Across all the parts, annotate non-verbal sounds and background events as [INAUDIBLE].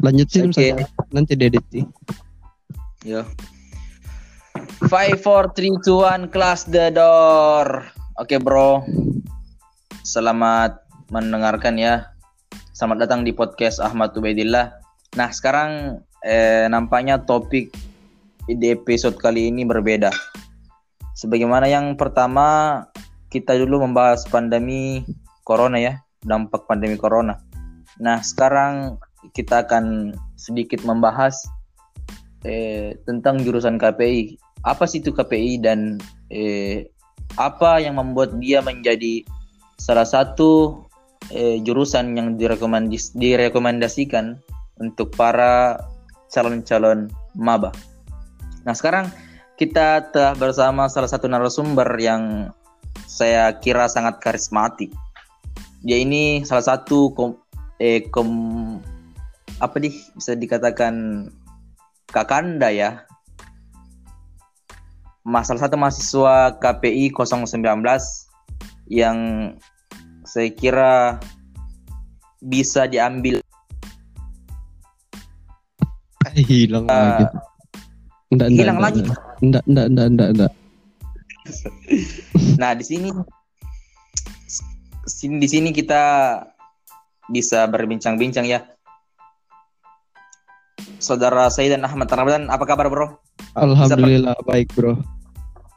Lanjutin saja. Nanti diedit. Yo. Five, four, three, two, one, close the door. Oke bro, selamat mendengarkan ya. Selamat datang di podcast Ahmad Ubaidillah. Nah sekarang eh, nampaknya topik di episode kali ini berbeda. Sebagaimana yang pertama kita dulu membahas pandemi corona ya, dampak pandemi corona. Nah sekarang kita akan sedikit membahas eh, tentang jurusan KPI. Apa sih itu KPI dan eh, apa yang membuat dia menjadi salah satu eh, jurusan yang direkomendis direkomendasikan untuk para calon-calon maba. Nah sekarang kita telah bersama salah satu narasumber yang saya kira sangat karismatik. Dia ini salah satu kom, eh, kom, apa nih bisa dikatakan kakanda ya. Mas, salah satu mahasiswa KPI 019 yang saya kira bisa diambil Eh, hilang Eh, lagi. Enggak, hilang enggak, lagi. Enggak, enggak, enggak, enggak, enggak. Nah, di sini di sini kita bisa berbincang-bincang ya. Saudara saya dan Ahmad Ramadan, apa kabar, Bro? Alhamdulillah baik, Bro.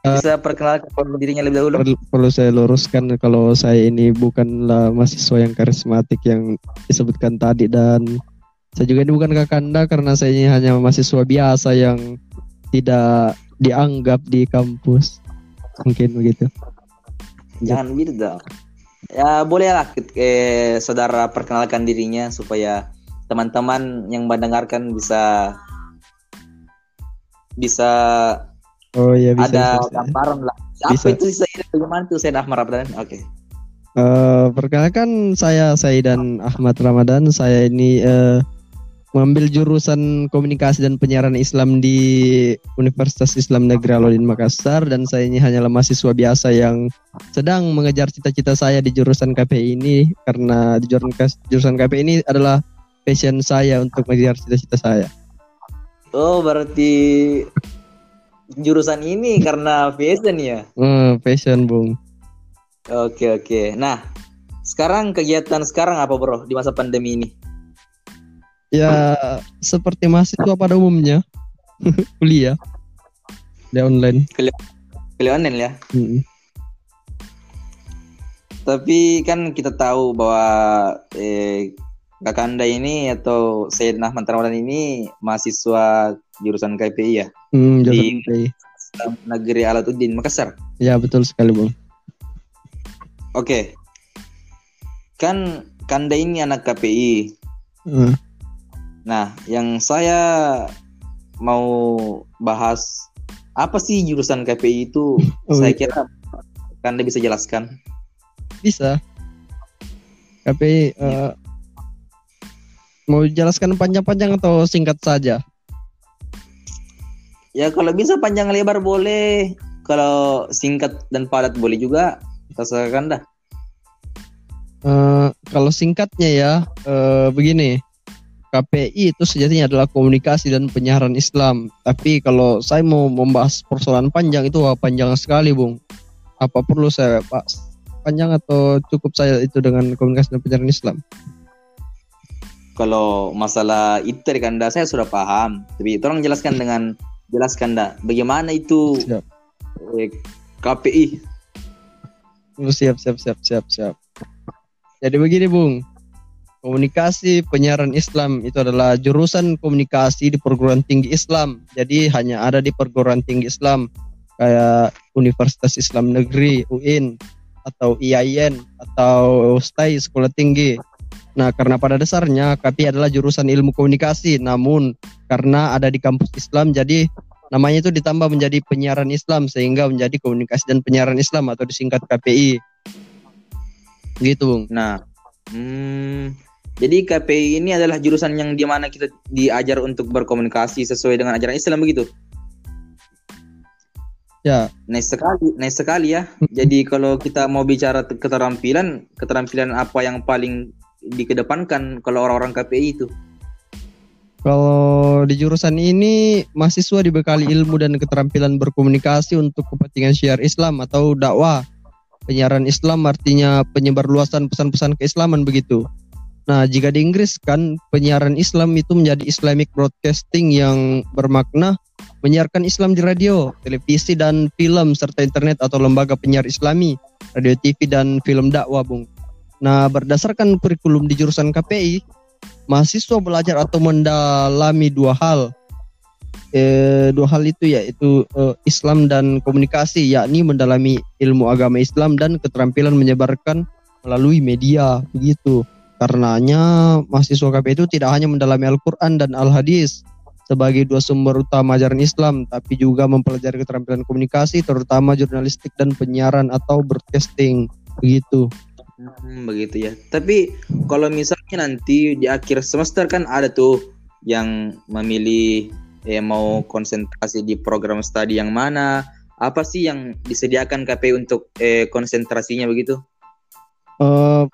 Bisa perkenalkan dirinya lebih dahulu. Perlu, perlu saya luruskan kalau saya ini bukanlah mahasiswa yang karismatik yang disebutkan tadi dan saya juga ini bukan kakanda karena saya ini hanya mahasiswa biasa yang tidak dianggap di kampus. Mungkin begitu. Jangan gitu dong. Ya bolehlah eh, saudara perkenalkan dirinya supaya teman-teman yang mendengarkan bisa bisa Oh iya bisa. ada bisa, gambaran lah. Apa Bisa. itu saya bagaimana tuh saya Ahmad Ramadan? Oke. Eh, perkenalkan saya Saidan Ahmad Ramadan. Saya ini eh, mengambil jurusan komunikasi dan penyiaran Islam di Universitas Islam Negeri Alauddin Makassar dan saya ini hanyalah mahasiswa biasa yang sedang mengejar cita-cita saya di jurusan KPI ini karena di jurusan jurusan KPI ini adalah passion saya untuk mengejar cita-cita saya. Oh, berarti jurusan ini karena fashion ya. Eh, passion, Bung. Oke, oke. Nah, sekarang kegiatan sekarang apa, Bro, di masa pandemi ini? Ya seperti mahasiswa pada umumnya [LAUGHS] kuliah di online. Kuliah online ya. Mm. Tapi kan kita tahu bahwa eh, Kakanda ini atau Sayyid Ahmad Ramadan ini mahasiswa jurusan KPI ya. Hmm, jurusan Di- KPI. Negeri Alauddin Makassar. Ya betul sekali bung. Oke. Kan Kanda ini anak KPI. Hmm. Nah, yang saya mau bahas apa sih jurusan KPI itu? Oh, saya iya. kira Kanda bisa jelaskan. Bisa. KPI eh, mau jelaskan panjang-panjang atau singkat saja? Ya kalau bisa panjang lebar boleh. Kalau singkat dan padat boleh juga. Terserah Kanda. Eh, kalau singkatnya ya eh, begini. KPI itu sejatinya adalah komunikasi dan penyiaran Islam. Tapi kalau saya mau membahas persoalan panjang itu wah, panjang sekali, Bung. Apa perlu saya bahas panjang atau cukup saya itu dengan komunikasi dan penyiaran Islam? Kalau masalah itu dari Kanda saya sudah paham. Tapi tolong jelaskan dengan jelas Kanda. Bagaimana itu Siap. eh, KPI? Oh, siap, siap, siap, siap, siap. Jadi begini, Bung. Komunikasi penyiaran Islam itu adalah jurusan komunikasi di perguruan tinggi Islam. Jadi hanya ada di perguruan tinggi Islam kayak Universitas Islam Negeri UIN atau IAIN atau STAI Sekolah Tinggi. Nah, karena pada dasarnya KPI adalah jurusan ilmu komunikasi, namun karena ada di kampus Islam jadi namanya itu ditambah menjadi penyiaran Islam sehingga menjadi komunikasi dan penyiaran Islam atau disingkat KPI. Gitu, Bung. Nah, hmm, jadi KPI ini adalah jurusan yang di mana kita diajar untuk berkomunikasi sesuai dengan ajaran Islam begitu. Ya, Nice sekali, nice sekali ya. Jadi kalau kita mau bicara te- keterampilan, keterampilan apa yang paling dikedepankan kalau orang-orang KPI itu? Kalau di jurusan ini mahasiswa dibekali ilmu dan keterampilan berkomunikasi untuk kepentingan syiar Islam atau dakwah. Penyiaran Islam artinya penyebar luasan pesan-pesan keislaman begitu. Nah, jika di Inggris kan penyiaran Islam itu menjadi Islamic Broadcasting yang bermakna menyiarkan Islam di radio, televisi dan film serta internet atau lembaga penyiar Islami, radio TV dan film dakwah, Bung. Nah, berdasarkan kurikulum di jurusan KPI, mahasiswa belajar atau mendalami dua hal. Eh, dua hal itu yaitu eh, Islam dan komunikasi, yakni mendalami ilmu agama Islam dan keterampilan menyebarkan melalui media, begitu. Karenanya mahasiswa KP itu tidak hanya mendalami Al-Quran dan Al-Hadis sebagai dua sumber utama ajaran Islam, tapi juga mempelajari keterampilan komunikasi, terutama jurnalistik dan penyiaran atau broadcasting. Begitu. Hmm, begitu ya. Tapi kalau misalnya nanti di akhir semester kan ada tuh yang memilih eh, mau konsentrasi di program studi yang mana, apa sih yang disediakan KP untuk eh, konsentrasinya begitu? Uh,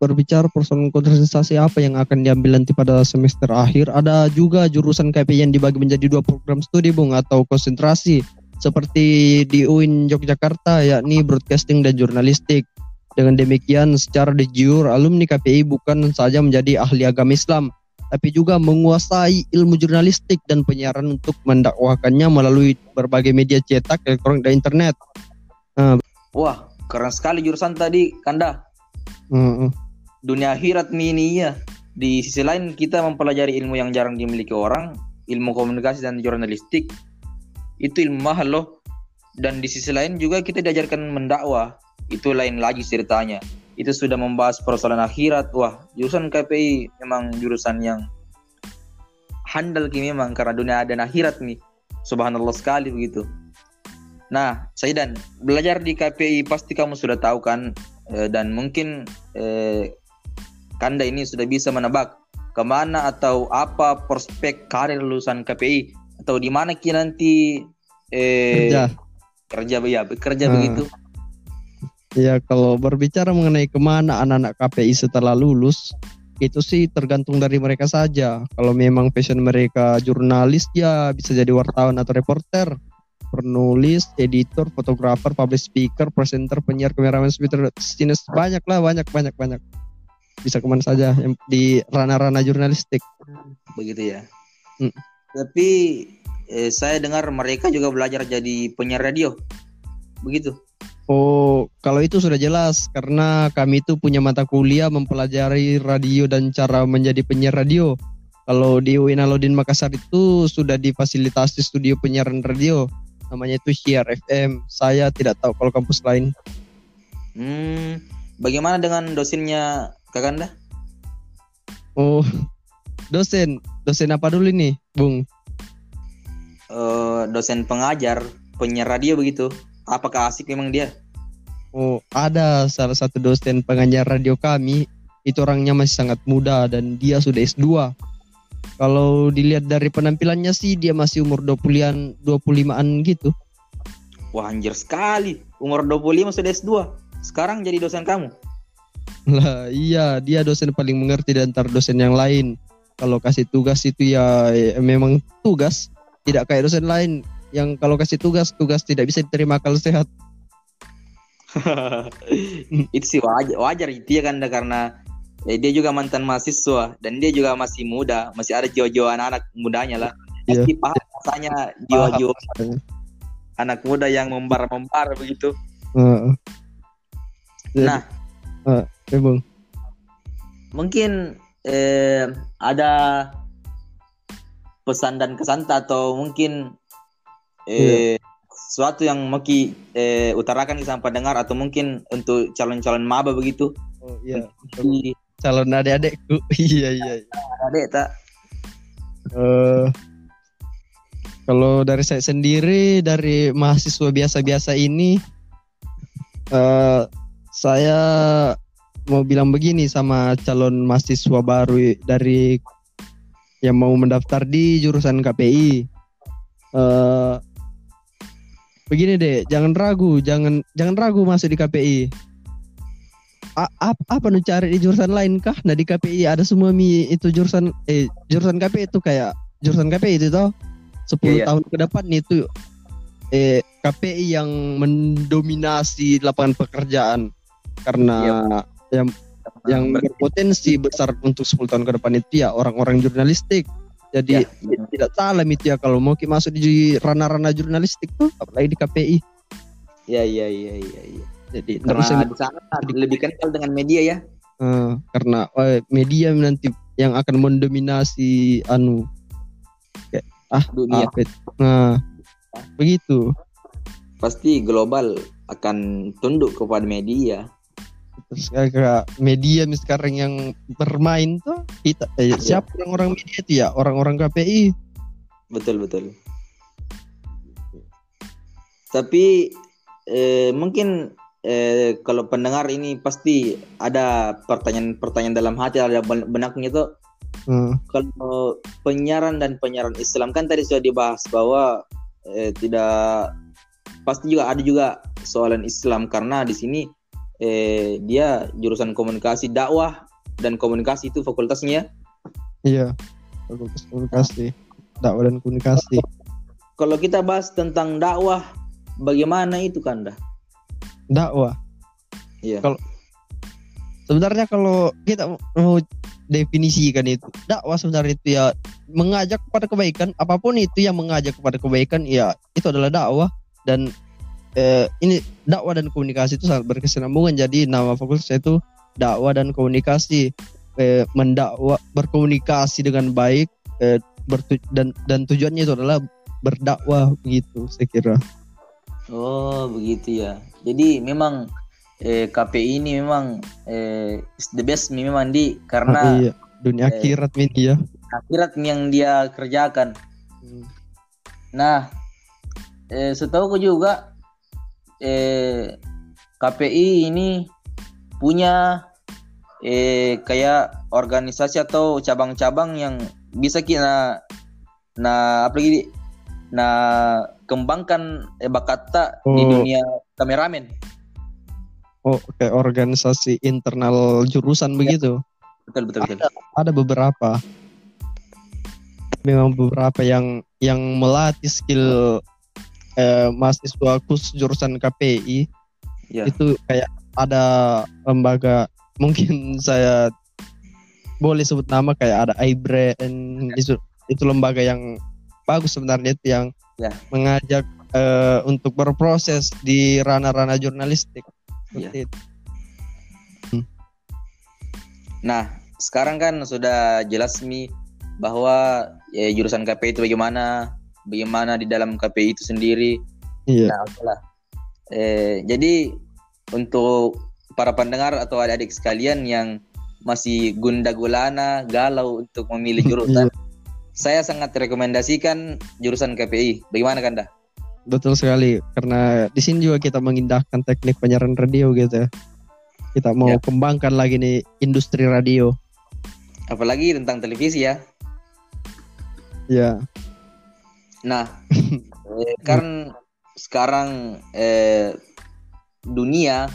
berbicara persoalan konsentrasi apa yang akan diambil nanti pada semester akhir, ada juga jurusan KP yang dibagi menjadi dua program studi, Bung, atau konsentrasi seperti di UIN Yogyakarta yakni broadcasting dan jurnalistik. Dengan demikian, secara de jure, alumni KPI bukan saja menjadi ahli agama Islam, tapi juga menguasai ilmu jurnalistik dan penyiaran untuk mendakwahkannya melalui berbagai media cetak, elektronik, dan internet. Nah, Wah, keren sekali jurusan tadi, Kanda. Uh, uh dunia akhirat mini ya. Di sisi lain kita mempelajari ilmu yang jarang dimiliki orang, ilmu komunikasi dan jurnalistik. Itu ilmu mahal loh. Dan di sisi lain juga kita diajarkan mendakwah. Itu lain lagi ceritanya. Itu sudah membahas persoalan akhirat. Wah, jurusan KPI memang jurusan yang handal kini memang karena dunia dan akhirat nih. Subhanallah sekali begitu. Nah, Saidan, belajar di KPI pasti kamu sudah tahu kan eh, dan mungkin eh, Kanda ini sudah bisa menebak ke mana atau apa prospek karir lulusan KPI atau di mana ki nanti eh, kerja kerja ya bekerja hmm. begitu ya kalau berbicara mengenai ke mana anak-anak KPI setelah lulus itu sih tergantung dari mereka saja. Kalau memang passion mereka jurnalis ya bisa jadi wartawan atau reporter penulis, editor, fotografer, public speaker, presenter, penyiar, kameramen, speaker, sinis banyak lah, banyak, banyak, banyak. Bisa ke mana saja yang di ranah-ranah jurnalistik. Begitu ya. Hmm. tapi eh, saya dengar mereka juga belajar jadi penyiar radio. Begitu Oh, kalau itu sudah jelas karena kami itu punya mata kuliah mempelajari radio dan cara menjadi penyiar radio. Kalau di UIN Alauddin Makassar itu sudah difasilitasi studio penyiaran radio, namanya itu Syiar FM. Saya tidak tahu kalau kampus lain. Hmm, bagaimana dengan dosennya Kakanda? Oh, dosen. Dosen apa dulu nih, Bung? Uh, dosen pengajar, penyiar radio begitu. Apakah asik memang dia? Oh, ada salah satu dosen pengajar radio kami. Itu orangnya masih sangat muda dan dia sudah S2. Kalau dilihat dari penampilannya sih dia masih umur 20-an, 25-an gitu. Wah, anjir sekali. Umur 25 sudah S2. Sekarang jadi dosen kamu? Lah iya dia dosen paling mengerti di antara dosen yang lain. Kalau kasih tugas itu ya, ya memang tugas, tidak kayak dosen lain yang kalau kasih tugas tugas tidak bisa diterima kalau sehat. [LAUGHS] itu sih wajar, wajar itu ya kan karena eh, dia juga mantan mahasiswa dan dia juga masih muda, masih ada jiwa-jiwa anak-anak mudanya lah. Iya. Pasti paham rasanya jiwa-jiwa anak muda yang membar-membar begitu. Uh, nah, uh, Ya, Bang. Mungkin eh, ada pesan dan kesan atau mungkin eh, yeah. sesuatu yang mau eh, utarakan sampai dengar atau mungkin untuk calon-calon maba begitu. Oh iya. Calon adik-adikku. [LAUGHS] iya iya. Adik tak. Uh, kalau dari saya sendiri dari mahasiswa biasa-biasa ini uh, saya mau bilang begini sama calon mahasiswa baru dari yang mau mendaftar di jurusan KPI. Uh, eh, begini deh, jangan ragu, jangan jangan ragu masuk di KPI. a- ap- apa nu cari di jurusan lain kah? Nah di KPI ada semua mi itu jurusan eh jurusan KPI itu kayak jurusan KPI itu toh 10 Iya, iya. tahun ke depan itu eh KPI yang mendominasi lapangan pekerjaan karena yang yang Ber- berpotensi besar untuk 10 tahun ke depan itu ya orang-orang jurnalistik. Jadi Ya, ti- tidak salah itu ya. Kalau mau masuk di ranah-ranah jurnalistik tuh apalagi di KPI. ya ya ya ya ya. Jadi bisa karena di sana lebih kental dengan media ya. Eh, karena eh, media nanti yang akan mendominasi anu kayak ah dunia. itu? nah begitu. Pasti global akan tunduk kepada media terus kayak media nih sekarang yang bermain tuh kita eh, siapa orang-orang media itu ya? Orang-orang KPI. Betul betul. Tapi eh, mungkin eh, kalau pendengar ini pasti ada pertanyaan-pertanyaan dalam hati ada ben- benaknya itu Eh, kalau penyiaran dan penyiaran Islam kan tadi sudah dibahas bahwa eh, tidak pasti juga ada juga soalan Islam. Karena di sini eh, dia jurusan komunikasi dakwah dan komunikasi itu fakultasnya. Iya fakultas komunikasi dakwah dan komunikasi. Kalau kita bahas tentang dakwah bagaimana itu Kanda? Dakwah? Iya. Kalau- sebenarnya kalau kita mau definisikan itu dakwah sebenarnya itu ya mengajak kepada kebaikan apa pun itu yang mengajak kepada kebaikan ya itu adalah dakwah. Dan eh, ini dakwah dan komunikasi itu sangat berkesinambungan. Jadi nama fakultas itu dakwah dan komunikasi. Eh, mendakwa berkomunikasi dengan baik eh, bertu- dan dan tujuannya itu adalah berdakwah begitu saya kira. Oh begitu ya. Jadi memang eh, KPI ini memang eh, the best memang di Ah, karena iya. Dunia eh, akhirat ini ya akhirat yang dia kerjakan. Nah, eh, setahu juga eh, KPI ini punya eh, kayak organisasi atau cabang-cabang yang bisa kita nah apalagi nah kembangkan eh, bakata di Oh. dunia kameramen. Oh, kayak organisasi internal jurusan begitu. Betul betul betul. Ada beberapa. Memang beberapa yang yang melatih skill eh, mahasiswa khusus jurusan KPI Ya. itu kayak ada lembaga [LAUGHS] mungkin saya boleh sebut nama kayak ada Ibre itu itu lembaga yang bagus sebenarnya itu yang Ya. mengajak eh, untuk berproses di ranah-ranah jurnalistik. Ya. Seperti itu. Nah, sekarang kan sudah jelas Mi bahwa eh, jurusan KPI itu bagaimana, bagaimana di dalam KPI itu sendiri. Iya. Nah, oke lah. Eh, jadi untuk para pendengar atau adik-adik sekalian yang masih gunda gulana, galau untuk memilih [LAUGHS] jurusan, saya sangat rekomendasikan jurusan KPI. Bagaimana Kanda? Betul sekali, karena di sini juga kita mengindahkan teknik penyiaran radio gitu. ya. Kita mau Ya. kembangkan lagi nih industri radio. Apalagi tentang televisi ya. Ya, Nah, [LAUGHS] eh, kan sekarang eh, dunia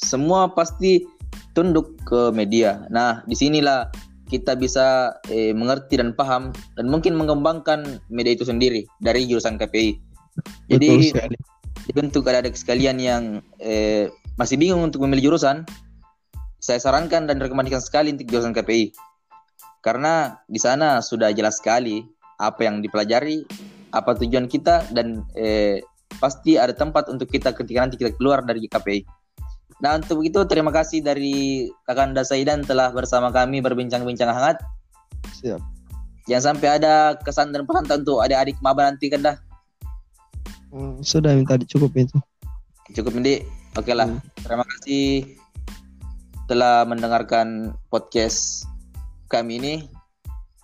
semua pasti tunduk ke media. Nah, di sinilah kita bisa eh, mengerti dan paham dan mungkin mengembangkan media itu sendiri dari jurusan KPI. jadi untuk adik-adik sekalian yang eh, masih bingung untuk memilih jurusan, saya sarankan dan rekomendasikan sekali untuk jurusan KPI. Karena di sana sudah jelas sekali apa yang dipelajari, apa tujuan kita dan eh, pasti ada tempat untuk kita ketika nanti kita keluar dari KPI. Nah untuk itu terima kasih dari Kakanda Saidan telah bersama kami berbincang-bincang hangat. Siap. Jangan sampai ada kesan dan pesan untuk adik-adik maba nanti kan dah. Hmm, sudah minta cukup itu. Cukup Indi. Oke lah. Hmm. Terima kasih telah mendengarkan podcast kami ini.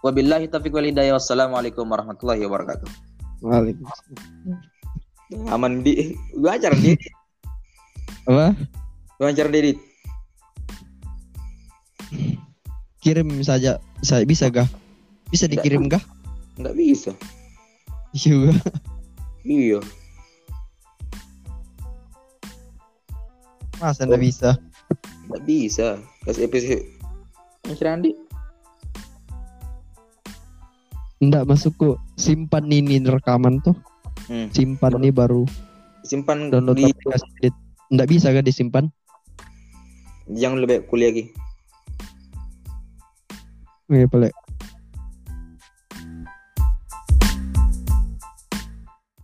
Wabillahi taufiq wal hidayah. Wassalamualaikum warahmatullahi wabarakatuh. Waalaikumsalam. Aman di gua acara di Apa? gua acara di Kirim saja. Bisa bisa gak? Bisa dikirim gak? Enggak bisa. Juga. Iya. Masa nggak bisa? Nggak bisa. Kasih episode. Mas Randi. Enggak masukku simpan ini rekaman tuh. Hmm. Simpan nih baru Simpan download di aplikasi. edit. Enggak bisa kan disimpan? jangan lebih kuliah lagi. Iya, boleh.